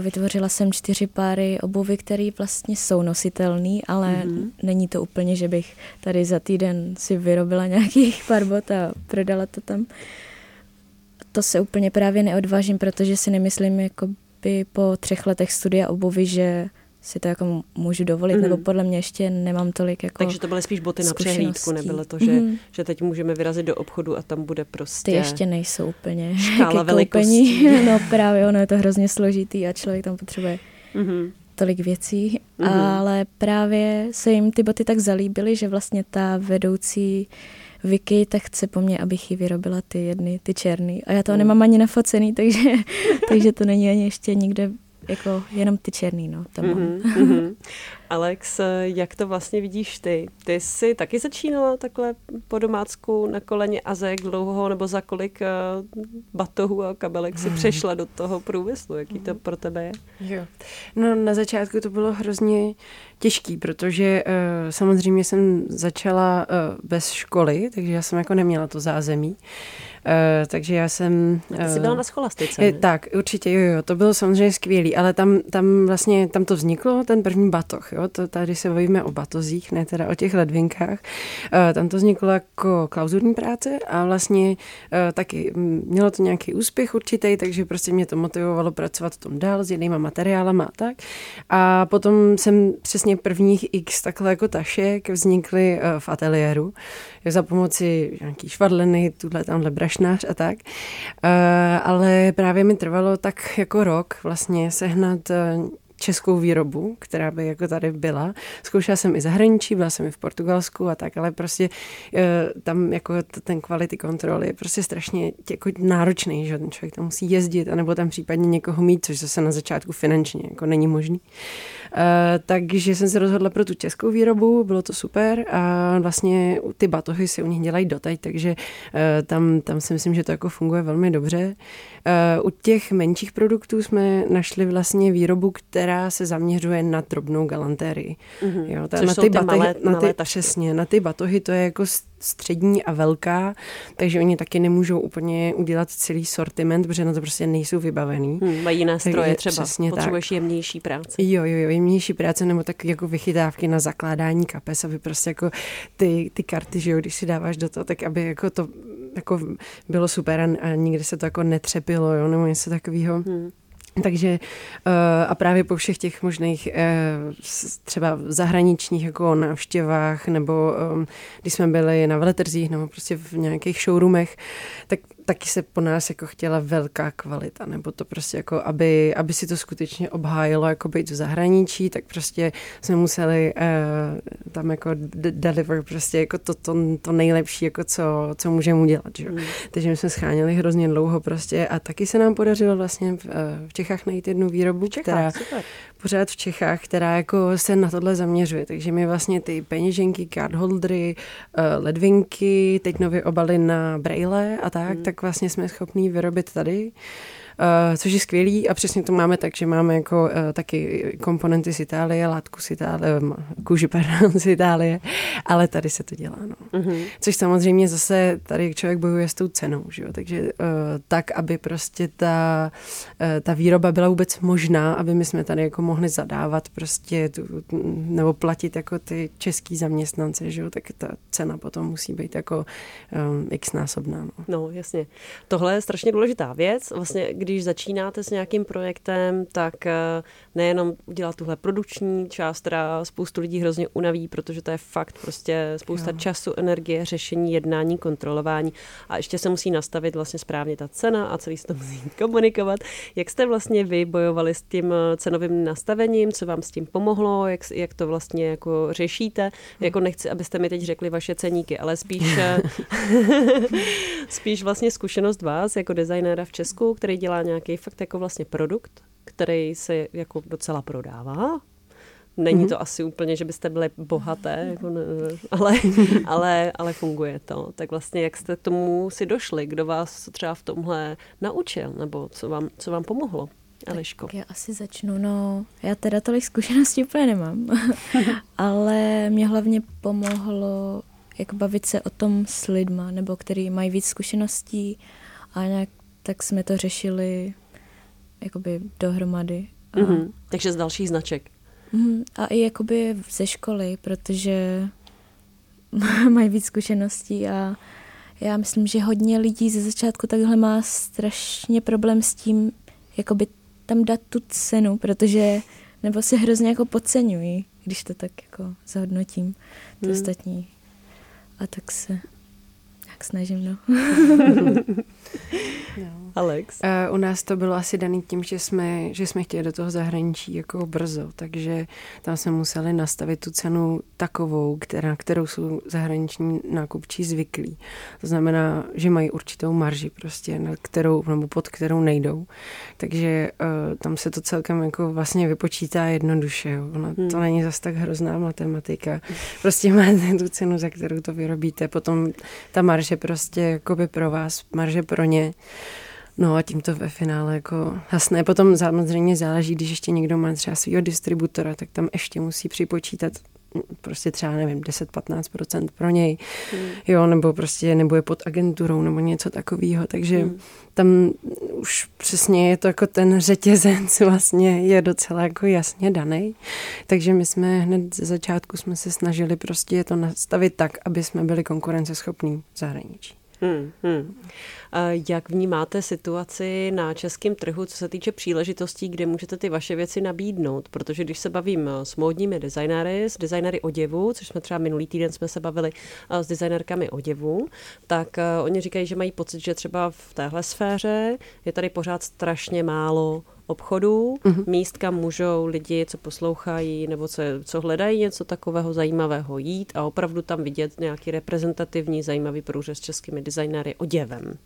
vytvořila jsem čtyři páry obuvy, které vlastně jsou nositelné, ale mm-hmm. není to úplně, že bych tady za týden si vyrobila nějakých pár bot a prodala to tam. To se úplně právě neodvážím, protože si nemyslím, jako by po třech letech studia obuvy, že si to jako můžu dovolit, mm. nebo podle mě ještě nemám tolik jako Takže to byly spíš boty na přehlídku, nebylo to, že, mm. že teď můžeme vyrazit do obchodu a tam bude prostě... Ty ještě nejsou úplně [LAUGHS] škála velikostí. [LAUGHS] no právě, ono je to hrozně složitý a člověk tam potřebuje mm. tolik věcí, mm. ale právě se jim ty boty tak zalíbily, že vlastně ta vedoucí Vicky tak chce po mně, abych ji vyrobila ty jedny, ty černý. A já to mm. nemám ani nafocený, takže, [LAUGHS] takže to není ani ještě nikde jako jenom ty černý, no, tam mm-hmm, mm-hmm. Alex, jak to vlastně vidíš ty? Ty jsi taky začínala takhle po domácku na koleně a za jak dlouho nebo za kolik uh, batohů a kabelek si přešla do toho průmyslu? Jaký to pro tebe je? Jo. No na začátku to bylo hrozně těžký, protože uh, samozřejmě jsem začala uh, bez školy, takže já jsem jako neměla to zázemí. Uh, takže já jsem... Ty jsi byla na scholastice, je, Tak, určitě, jo, jo, to bylo samozřejmě skvělý, ale tam, tam vlastně, tam to vzniklo, ten první batoh, jo, to tady se bavíme o batozích, ne teda o těch ledvinkách. Uh, tam to vzniklo jako klauzurní práce a vlastně taky mělo to nějaký úspěch určitý, takže prostě mě to motivovalo pracovat v tom dál s jinýma materiálama a tak. A potom jsem přesně prvních x takhle jako tašek vznikly v ateliéru, za pomoci nějaký švadleny, tuhle tamhle brašnář a tak. Uh, ale právě mi trvalo tak jako rok vlastně sehnat uh, českou výrobu, která by jako tady byla. Zkoušela jsem i zahraničí, byla jsem i v Portugalsku a tak, ale prostě e, tam jako ten quality control je prostě strašně jako náročný, že ten člověk tam musí jezdit, anebo tam případně někoho mít, což zase na začátku finančně jako není možný. Takže jsem se rozhodla pro tu českou výrobu, bylo to super a vlastně ty batohy si u nich dělají doteď, takže e, tam, tam si myslím, že to jako funguje velmi dobře. E, u těch menších produktů jsme našli vlastně výrobu, která se zaměřuje na drobnou galantérii. Mm-hmm. Jo, ta, na ty, ty batohy, malé, na ty, malé přesně, na ty batohy to je jako střední a velká, takže oni taky nemůžou úplně udělat celý sortiment, protože na to prostě nejsou vybavený. Hmm, mají jiné stroje třeba, přesně potřebuješ tak. jemnější práce. Jo, jo, jo, jemnější práce nebo tak jako vychytávky na zakládání kapes, aby prostě jako ty, ty karty, že jo, když si dáváš do toho, tak aby jako to jako bylo super a, a nikdy se to jako netřepilo, jo, nebo něco takového. Hmm. Takže eh, a právě po všech těch možných eh, třeba zahraničních jako návštěvách nebo eh, když jsme byli na veletrzích nebo prostě v nějakých showroomech, tak taky se po nás jako chtěla velká kvalita, nebo to prostě jako, aby, aby si to skutečně obhájilo jako být v zahraničí, tak prostě jsme museli uh, tam jako deliver prostě jako to, to, to nejlepší, jako co, co můžeme udělat, že? Mm. Takže my jsme schánili hrozně dlouho prostě a taky se nám podařilo vlastně v, uh, v Čechách najít jednu výrobu, Čechách, která super. Pořád v Čechách, která jako se na tohle zaměřuje, takže my vlastně ty peněženky, cardholdery, uh, ledvinky, teď nově obaly na braille a tak, mm. tak tak vlastně jsme schopní vyrobit tady. Uh, což je skvělý a přesně to máme tak, že máme jako uh, taky komponenty z Itálie, látku z Itálie, kůži pardon, [LAUGHS] z Itálie, ale tady se to dělá. No. Uh-huh. Což samozřejmě zase tady člověk bojuje s tou cenou, že jo? takže uh, tak, aby prostě ta, uh, ta výroba byla vůbec možná, aby my jsme tady jako mohli zadávat prostě tu, nebo platit jako ty český zaměstnance, že jo? tak ta cena potom musí být jako um, x násobná. No. no jasně. Tohle je strašně důležitá věc. Vlastně když začínáte s nějakým projektem, tak eh, nejenom udělat tuhle produkční část, která spoustu lidí hrozně unaví, protože to je fakt prostě spousta jo. času, energie, řešení, jednání, kontrolování a ještě se musí nastavit vlastně správně ta cena a celý se to musí [LAUGHS] komunikovat. Jak jste vlastně vy bojovali s tím eh, cenovým nastavením, co vám s tím pomohlo, jak, jak to vlastně jako řešíte? Hm. Jako nechci, abyste mi teď řekli vaše ceníky, ale spíš, [LAUGHS] eh, [LAUGHS] spíš vlastně zkušenost vás jako designéra v Česku, který dělá dělá nějaký fakt jako vlastně produkt, který se jako docela prodává. Není mm-hmm. to asi úplně, že byste byli bohaté, jako ne, ale, ale, ale funguje to. Tak vlastně jak jste k tomu si došli? Kdo vás třeba v tomhle naučil? Nebo co vám, co vám pomohlo? Eliško. Tak já asi začnu. No, já teda tolik zkušeností úplně nemám, [LAUGHS] ale mě hlavně pomohlo jak bavit se o tom s lidma, nebo který mají víc zkušeností a nějak tak jsme to řešili jakoby dohromady. A... Mm-hmm. Takže z dalších značek. Mm, a i jakoby ze školy, protože [LAUGHS] mají víc zkušeností a já myslím, že hodně lidí ze začátku takhle má strašně problém s tím, jakoby tam dát tu cenu, protože nebo se hrozně jako podceňují, když to tak jako zhodnotím, ty mm. ostatní. A tak se tak snažím, no. [LAUGHS] no. Alex? Uh, u nás to bylo asi daný tím, že jsme, že jsme chtěli do toho zahraničí jako brzo, takže tam jsme museli nastavit tu cenu takovou, která, kterou jsou zahraniční nákupčí zvyklí. To znamená, že mají určitou marži prostě, na kterou, nebo pod kterou nejdou. Takže uh, tam se to celkem jako vlastně vypočítá jednoduše. Jo. Ona, hmm. To není zas tak hrozná matematika. Prostě máte tu cenu, za kterou to vyrobíte. Potom ta marže prostě jako by pro vás, marže pro ně. No a tím to ve finále jako hasné. Potom samozřejmě záleží, když ještě někdo má třeba svého distributora, tak tam ještě musí připočítat prostě třeba, nevím, 10-15% pro něj, hmm. jo, nebo prostě, nebo je pod agenturou, nebo něco takového, takže hmm. tam už přesně je to jako ten řetězec [LAUGHS] vlastně je docela jako jasně daný, takže my jsme hned ze začátku jsme se snažili prostě to nastavit tak, aby jsme byli konkurenceschopní v zahraničí. Hmm, hmm. Jak vnímáte situaci na českém trhu, co se týče příležitostí, kde můžete ty vaše věci nabídnout? Protože když se bavím s módními designéry, s designéry oděvu, což jsme třeba minulý týden jsme se bavili s designérkami oděvu, tak eh, oni říkají, že mají pocit, že třeba v téhle sféře je tady pořád strašně málo obchodů, mm-hmm. míst, kam můžou lidi, co poslouchají nebo co, co hledají něco takového zajímavého jít a opravdu tam vidět nějaký reprezentativní zajímavý průřez s českými designéry oděvem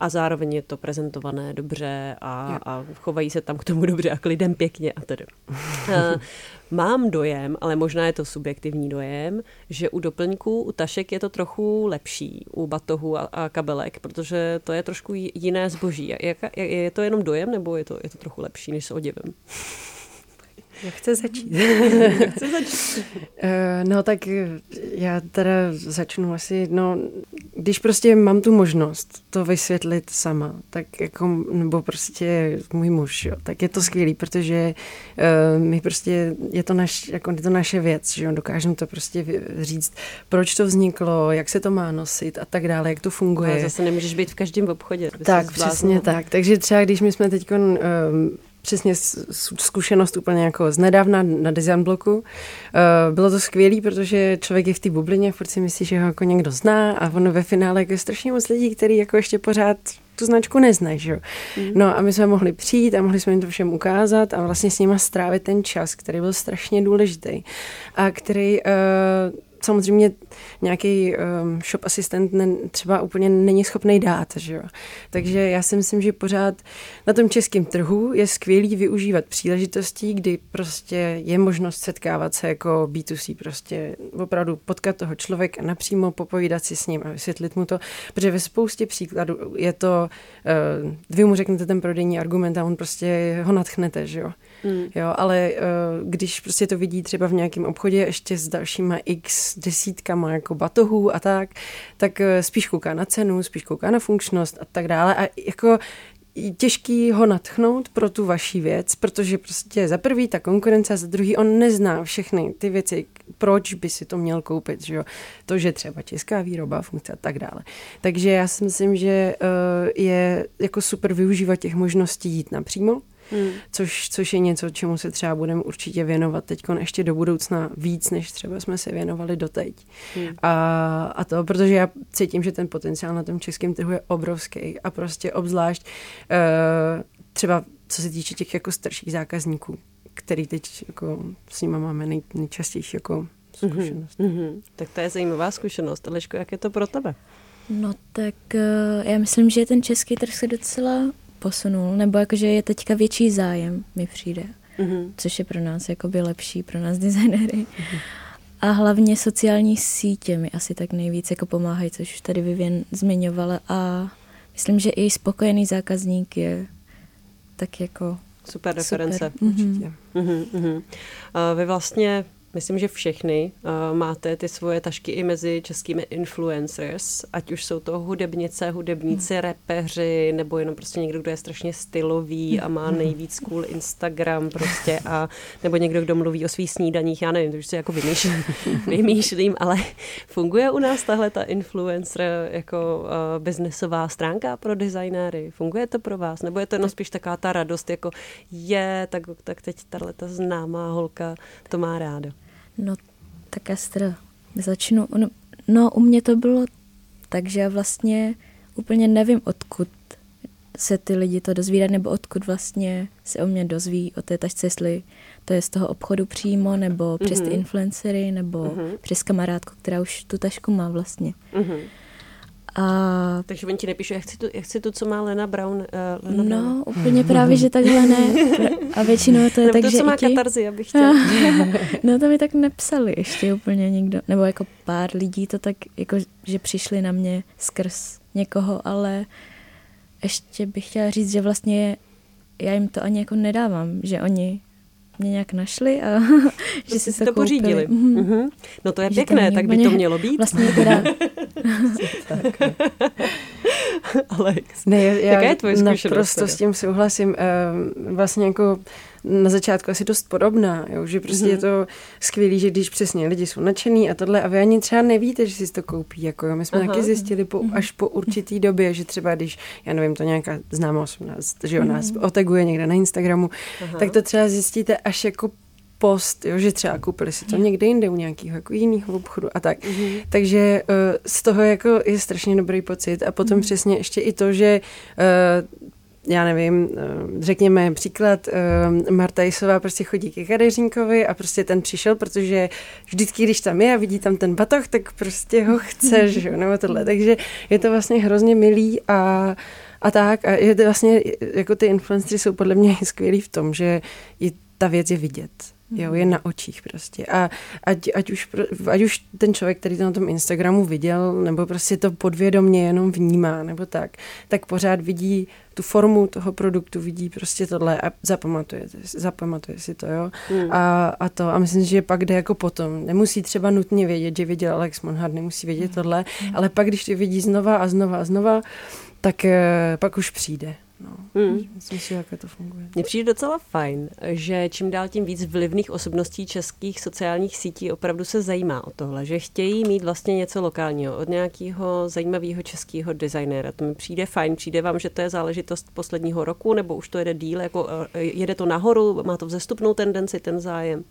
a zároveň je to prezentované dobře a, a chovají se tam k tomu dobře a k lidem pěkně a tedy. Eh, mám dojem, ale možná je to subjektivní dojem, že u doplňků, u tašek je to trochu lepší, u batohu a, a kabelek, protože to je trošku jiné zboží. Jak, je to jenom dojem, nebo je to, je to trochu lepší než s oděvem? Jak chce začít? chce začít? [LAUGHS] Eh, no tak já teda začnu asi, no, když prostě mám tu možnost to vysvětlit sama, tak jako, nebo prostě můj muž, jo, tak je to skvělý, protože uh, my prostě, je to, naš, jako, je to naše věc, že jo, dokážeme to prostě říct, proč to vzniklo, jak se to má nosit a tak dále, jak to funguje. Ale zase nemůžeš být v každém obchodě. Tak, přesně tak. Takže třeba, když my jsme teď um, přesně zkušenost úplně jako z nedávna na design bloku. Eh, bylo to skvělé, protože člověk je v té bublině, furt si myslí, že ho jako někdo zná a ono ve finále je strašně moc lidí, který jako ještě pořád tu značku neznají, že jo. Mm. No a my jsme mohli přijít a mohli jsme jim to všem ukázat a vlastně s nima strávit ten čas, který byl strašně důležitý a který uh, samozřejmě nějaký um, shop asistent ne, třeba úplně není schopný dát. Že jo? Takže já si myslím, že pořád na tom českém trhu je skvělý využívat příležitostí, kdy prostě je možnost setkávat se jako B2C, prostě opravdu potkat toho člověka napřímo, popovídat si s ním a vysvětlit mu to, protože ve spoustě příkladů je to, uh, vy mu řeknete ten prodejní argument a on prostě ho natchnete, že jo. Mm. Jo, ale uh, když prostě to vidí třeba v nějakém obchodě ještě s dalšíma x desítkama jako batohů a tak, tak uh, spíš kouká na cenu, spíš kouká na funkčnost a tak dále a jako těžký ho natchnout pro tu vaši věc, protože prostě za prvý ta konkurence a za druhý on nezná všechny ty věci, proč by si to měl koupit, že jo? To, že třeba česká výroba, funkce a tak dále. Takže já si myslím, že uh, je jako super využívat těch možností jít napřímo, Hmm. Což, což je něco, čemu se třeba budeme určitě věnovat teď ještě do budoucna víc, než třeba jsme se věnovali doteď. Hmm. A, a to, protože já cítím, že ten potenciál na tom českém trhu je obrovský a prostě obzvlášť uh, třeba co se týče těch jako starších zákazníků, který teď jako s nimi máme nej, nejčastější jako zkušenost. Mm-hmm. Tak to je zajímavá zkušenost. Aleško, jak je to pro tebe? No tak uh, já myslím, že ten český trh se docela posunul, nebo jakože je teďka větší zájem, mi přijde, mm-hmm. což je pro nás jakoby lepší, pro nás designéry. Mm-hmm. A hlavně sociální sítě mi asi tak nejvíc jako pomáhají, což už tady Vivian zmiňovala a myslím, že i spokojený zákazník je tak jako Super reference. Super. Určitě. Mm-hmm. Mm-hmm. A vy vlastně Myslím, že všechny uh, máte ty svoje tašky i mezi českými influencers, ať už jsou to hudebnice, hudebníci, hmm. repeři, nebo jenom prostě někdo, kdo je strašně stylový a má nejvíc cool Instagram prostě a nebo někdo, kdo mluví o svých snídaních, já nevím, to už si jako vymýšlím, [LAUGHS] vymýšlím, ale funguje u nás tahle ta influencer jako uh, biznesová stránka pro designéry? Funguje to pro vás? Nebo je to jenom spíš taková ta radost, jako je, tak, tak teď tahle ta známá holka to má ráda? No, tak Ester, začnu. No, no, u mě to bylo tak, že já vlastně úplně nevím, odkud se ty lidi to dozvídat, nebo odkud vlastně se o mě dozví o té tašce, jestli to je z toho obchodu přímo, nebo přes ty Mhm. influencery, nebo Mhm. přes kamarádku, která už tu tašku má vlastně. Mhm. A Takže oni ti nepíšou, jak chci tu, jak chci tu co má Lena Brown. Uh, Lena Brown. no, úplně právě, že takhle ne. [LAUGHS] A většinou to je Nebo tak, to, že co má ti... katarzy, abych chtěla. [LAUGHS] No to mi tak nepsali ještě úplně nikdo. Nebo jako pár lidí to tak, jako, že přišli na mě skrz někoho, ale ještě bych chtěla říct, že vlastně já jim to ani jako nedávám, že oni mě nějak našli a [LAUGHS] že si si to, to pořídili. Mhm. Mhm. No to je Že pěkné, tak by to mělo být. Vlastně [LAUGHS] teda, [LAUGHS] Alex. Ne, já, Jaká je tvoje zkušenost naprosto s tím souhlasím. Ehm, Vlastně jako na začátku asi dost podobná, jo, že prostě Mhm. je to skvělý, že když přesně lidi jsou nadšený a tohle a vy ani třeba nevíte, že si to koupí. Jako, jo. My jsme Aha. taky zjistili po, Mhm. až po určitý době, že třeba když, já nevím, to nějaká známá osoba nás, že Mhm. jo, nás otaguje někde na Instagramu, Aha. tak to třeba zjistíte až jako post, jo, že třeba koupili si to někde jinde u nějakého jako jiného obchodu a tak. Mhm. Takže uh, z toho jako je strašně dobrý pocit a potom přesně ještě i to, že uh, já nevím, uh, řekněme příklad, uh, Marta Jisová prostě chodí ke kadeřínkovi a prostě ten přišel, protože vždycky, když tam je a vidí tam ten batoh, tak prostě ho chce, [LAUGHS] že jo, nebo tohle. Takže je to vlastně hrozně milý a a tak, a je to vlastně, jako ty influencery jsou podle mě [LAUGHS] skvělí v tom, že je, ta věc je vidět. Jo, je na očích prostě. A ať, ať, už, ať už ten člověk, který to na tom Instagramu viděl, nebo prostě to podvědomně jenom vnímá, nebo tak, tak pořád vidí tu formu toho produktu, vidí prostě tohle a zapamatuje, zapamatuje si to, jo. Hmm. A, a to, a myslím, že pak jde jako potom. Nemusí třeba nutně vědět, že viděl Alex Monhard, nemusí vědět tohle, ale pak, když to vidí znova a znova a znova, tak eh, pak už přijde. No. Hmm. Myslím si, jak to funguje. Mně přijde docela fajn, že čím dál tím víc vlivných osobností českých sociálních sítí opravdu se zajímá o tohle, že chtějí mít vlastně něco lokálního od nějakého zajímavého českého designéra. To mi přijde fajn. Přijde vám, že to je záležitost posledního roku, nebo už to jede díl, jako eh, jede to nahoru, má to vzestupnou tendenci, ten zájem?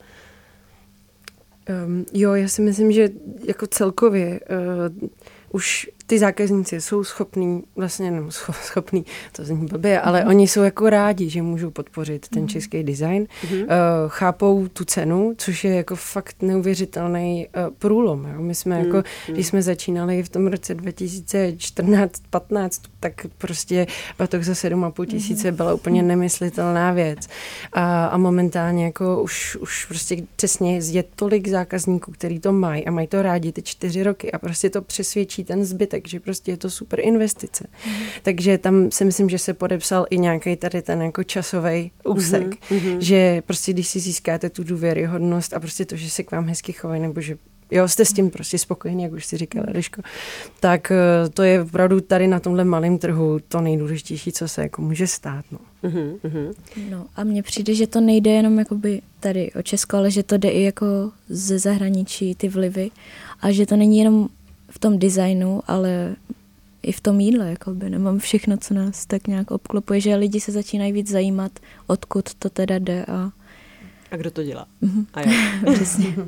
Um, jo, já si myslím, že jako celkově uh, už ty zákazníci jsou schopní, vlastně nebo scho- [LAUGHS] schopní, to zní blbě, ale Mhm. oni jsou jako rádi, že můžou podpořit ten český design. Mhm. Uh, chápou tu cenu, což je jako fakt neuvěřitelný uh, průlom. Jo. My jsme jako, když jsme začínali v tom roce 2014-15, tak prostě batok za 7,5 tisíce byla úplně nemyslitelná věc. A, a momentálně jako už, už prostě přesně je tolik zákazníků, který to mají a mají to rádi ty čtyři roky a prostě to přesvědčí ten zbytek, že prostě je to super investice. Takže tam si myslím, že se podepsal i nějaký tady ten jako časový úsek, že prostě když si získáte tu důvěryhodnost a prostě to, že se k vám hezky chovají, nebo že jo, jste s tím prostě spokojení, jak už si říkala, Liško, tak eh, to je opravdu tady na tomhle malém trhu to nejdůležitější, co se jako může stát. No. Mhm, mhm. no a mně přijde, že to nejde jenom jakoby tady o Česko, ale že to jde i jako ze zahraničí, ty vlivy a že to není jenom v tom designu, ale i v tom jídle, jakoby, nebo všechno, co nás tak nějak obklopuje, že lidi se začínají víc zajímat, odkud to teda jde a A kdo to dělá? Mhm. A jak? [LAUGHS] přesně. [LAUGHS]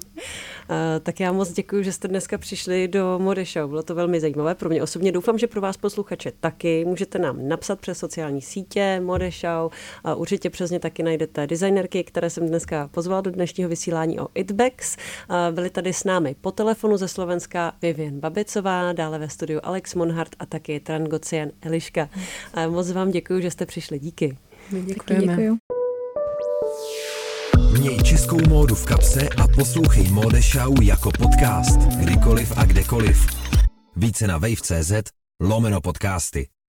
Uh, tak já moc děkuji, že jste dneska přišli do Mode Show. Bylo to velmi zajímavé pro mě osobně. Doufám, že pro vás posluchače taky. Můžete nám napsat přes sociální sítě Mode Show. A určitě přes ně taky najdete designerky, které jsem dneska pozvala do dnešního vysílání o Itbex. Uh, byli tady s námi po telefonu ze Slovenska Vivian Babicová, dále ve studiu Alex Monhart a taky Tran Gocian Eliška. Uh, moc vám děkuji, že jste přišli. Díky. Taky děkuju. Měj českou módu v kapse a poslouchej Mode Show jako podcast. Kdykoliv a kdekoliv. Více na wave.cz lomeno podcasty.